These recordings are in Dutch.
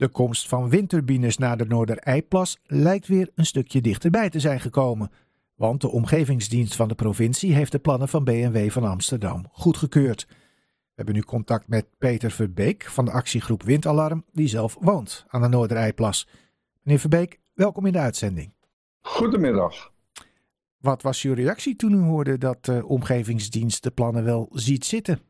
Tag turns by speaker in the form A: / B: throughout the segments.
A: De komst van windturbines naar de Noorderijplas lijkt weer een stukje dichterbij te zijn gekomen. Want de omgevingsdienst van de provincie heeft de plannen van BMW van Amsterdam goedgekeurd. We hebben nu contact met Peter Verbeek van de actiegroep Windalarm, die zelf woont aan de Noorderijplas. Meneer Verbeek, welkom in de uitzending.
B: Goedemiddag.
A: Wat was uw reactie toen u hoorde dat de omgevingsdienst de plannen wel ziet zitten?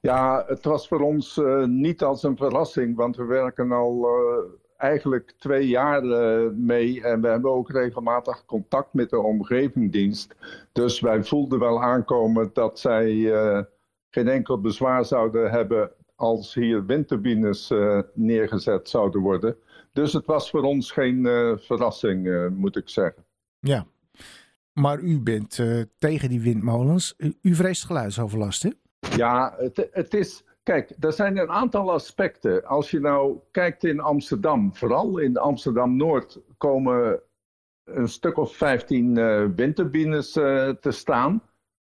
B: Ja, het was voor ons uh, niet als een verrassing, want we werken al uh, eigenlijk twee jaar uh, mee en we hebben ook regelmatig contact met de omgevingsdienst. Dus wij voelden wel aankomen dat zij geen enkel bezwaar zouden hebben als hier windturbines neergezet zouden worden. Dus het was voor ons geen verrassing, moet ik zeggen.
A: Ja, maar u bent tegen die windmolens. U, u vreest geluidsoverlast, hè?
B: Ja, het, het is. Kijk, er zijn een aantal aspecten. Als je nou kijkt in Amsterdam, vooral in Amsterdam Noord, komen een stuk of 15 uh, windturbines uh, te staan.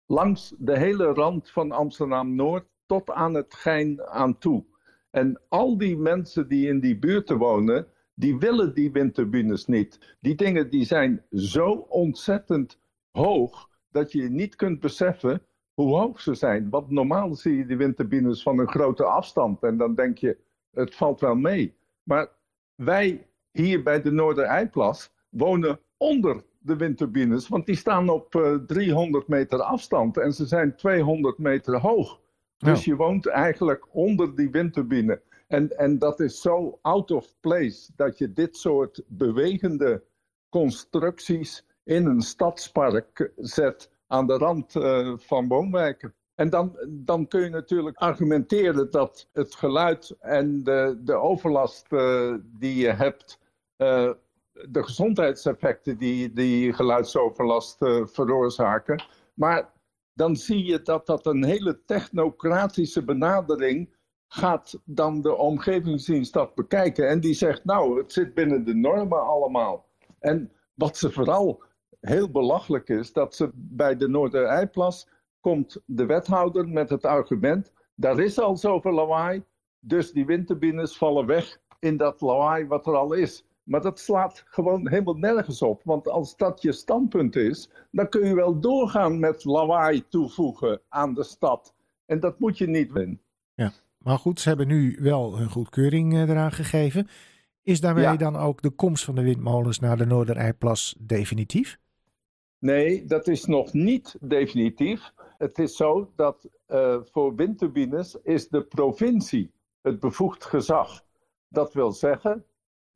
B: Langs de hele rand van Amsterdam Noord tot aan het Gein aan toe. En al die mensen die in die buurten wonen, die willen die windturbines niet. Die dingen die zijn zo ontzettend hoog dat je niet kunt beseffen hoe hoog ze zijn. Want normaal zie je die windturbines van een grote afstand en dan denk je, het valt wel mee. Maar wij hier bij de Noorderijplas wonen onder de windturbines, want die staan op uh, 300 meter afstand en ze zijn 200 meter hoog. Dus je woont eigenlijk onder die windturbine. En, en dat is zo out of place dat je dit soort bewegende constructies in een stadspark zet aan de rand uh, van woonwijken. En dan, dan kun je natuurlijk argumenteren dat het geluid en de, de overlast uh, die je hebt, uh, de gezondheidseffecten die, die geluidsoverlast veroorzaken. Maar dan zie je dat dat een hele technocratische benadering gaat dan de omgevingsdienst dat bekijken. En die zegt, nou, het zit binnen de normen allemaal. En wat ze vooral heel belachelijk is dat ze bij de Noorderijplas komt de wethouder met het argument: daar is al zoveel lawaai, dus die windturbines vallen weg in dat lawaai wat er al is. Maar dat slaat gewoon helemaal nergens op. Want als dat je standpunt is, dan kun je wel doorgaan met lawaai toevoegen aan de stad. En dat moet je niet doen.
A: Ja, maar goed, ze hebben nu wel hun goedkeuring eh, eraan gegeven. Is daarmee dan ook de komst van de windmolens naar de Noorderijplas definitief?
B: Nee, dat is nog niet definitief. Het is zo dat uh, voor windturbines is de provincie het bevoegd gezag. Dat wil zeggen,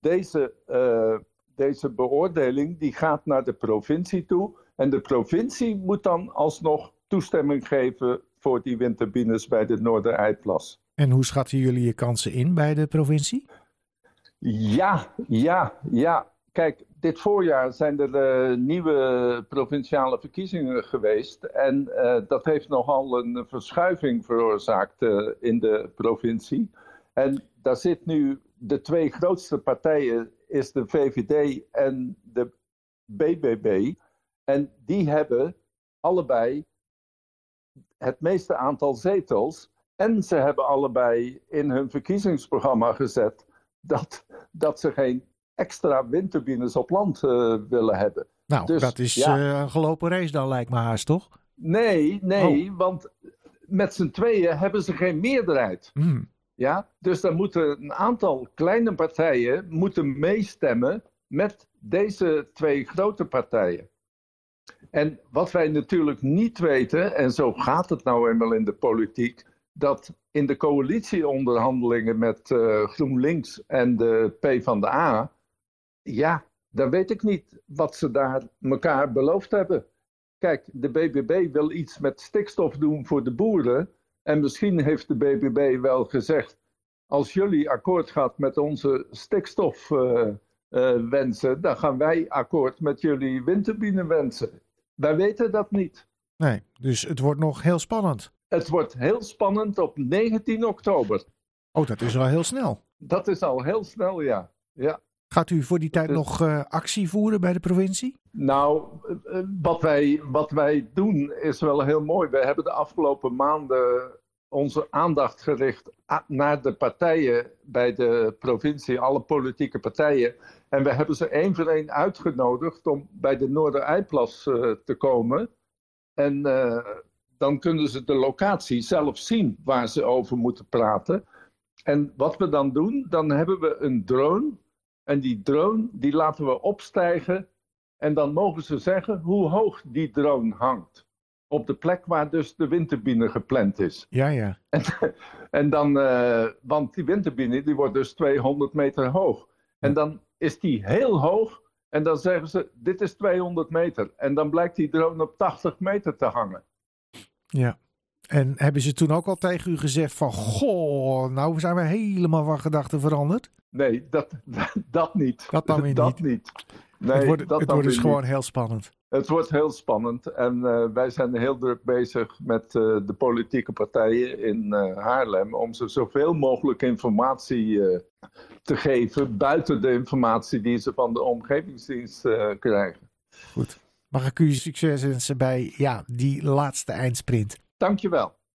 B: deze, uh, deze beoordeling die gaat naar de provincie toe. En de provincie moet dan alsnog toestemming geven voor die windturbines bij de Noorderijplas.
A: En hoe schatten jullie je kansen in bij de provincie?
B: Ja, ja, ja. Kijk, dit voorjaar zijn er uh, nieuwe provinciale verkiezingen geweest. En uh, dat heeft nogal een verschuiving veroorzaakt uh, in de provincie. En daar zit nu de twee grootste partijen, is de VVD en de BBB. En die hebben allebei het meeste aantal zetels. En ze hebben allebei in hun verkiezingsprogramma gezet dat, dat ze geen extra windturbines op land uh, willen hebben.
A: Nou, dus, dat is ja. uh, een gelopen race dan lijkt me haast, toch?
B: Nee, nee, oh. want met z'n tweeën hebben ze geen meerderheid.
A: Mm.
B: Ja, dus dan moeten een aantal kleine partijen moeten meestemmen met deze twee grote partijen. En wat wij natuurlijk niet weten, en zo gaat het nou eenmaal in de politiek, dat in de coalitieonderhandelingen met uh, GroenLinks en de PvdA ja, dan weet ik niet wat ze daar elkaar beloofd hebben. Kijk, de BBB wil iets met stikstof doen voor de boeren. En misschien heeft de BBB wel gezegd: als jullie akkoord gaat met onze stikstofwensen, uh, uh, dan gaan wij akkoord met jullie windturbinewensen. Wij weten dat niet.
A: Nee, dus het wordt nog heel spannend.
B: Het wordt heel spannend op 19 oktober.
A: Oh, dat is al heel snel.
B: Dat is al heel snel, ja. ja.
A: Gaat u voor die tijd dus, nog uh, actie voeren bij de provincie?
B: Nou, wat wij, wat wij doen is wel heel mooi. We hebben de afgelopen maanden onze aandacht gericht naar de partijen bij de provincie, alle politieke partijen. En we hebben ze één voor één uitgenodigd om bij de Noordereiplas uh, te komen. En uh, dan kunnen ze de locatie zelf zien waar ze over moeten praten. En wat we dan doen, dan hebben we een drone. En die drone, die laten we opstijgen. En dan mogen ze zeggen hoe hoog die drone hangt op de plek waar dus de windturbine gepland is.
A: Ja, ja.
B: En, en dan, uh, want die windturbine die wordt dus 200 meter hoog. En dan is die heel hoog en dan zeggen ze, dit is 200 meter. En dan blijkt die drone op 80 meter te hangen.
A: Ja. En hebben ze toen ook al tegen u gezegd van, goh, nou zijn we helemaal van gedachten veranderd?
B: Nee, dat, dat niet.
A: Dat dan weer
B: dat
A: niet.
B: niet. Nee,
A: het wordt,
B: dat
A: het wordt dus gewoon heel spannend.
B: Het wordt heel spannend en uh, wij zijn heel druk bezig met uh, de politieke partijen in uh, Haarlem om ze zoveel mogelijk informatie te geven buiten de informatie die ze van de omgevingsdienst krijgen.
A: Goed. Mag ik u succes wensen bij ja, die laatste eindsprint?
B: Dankjewel.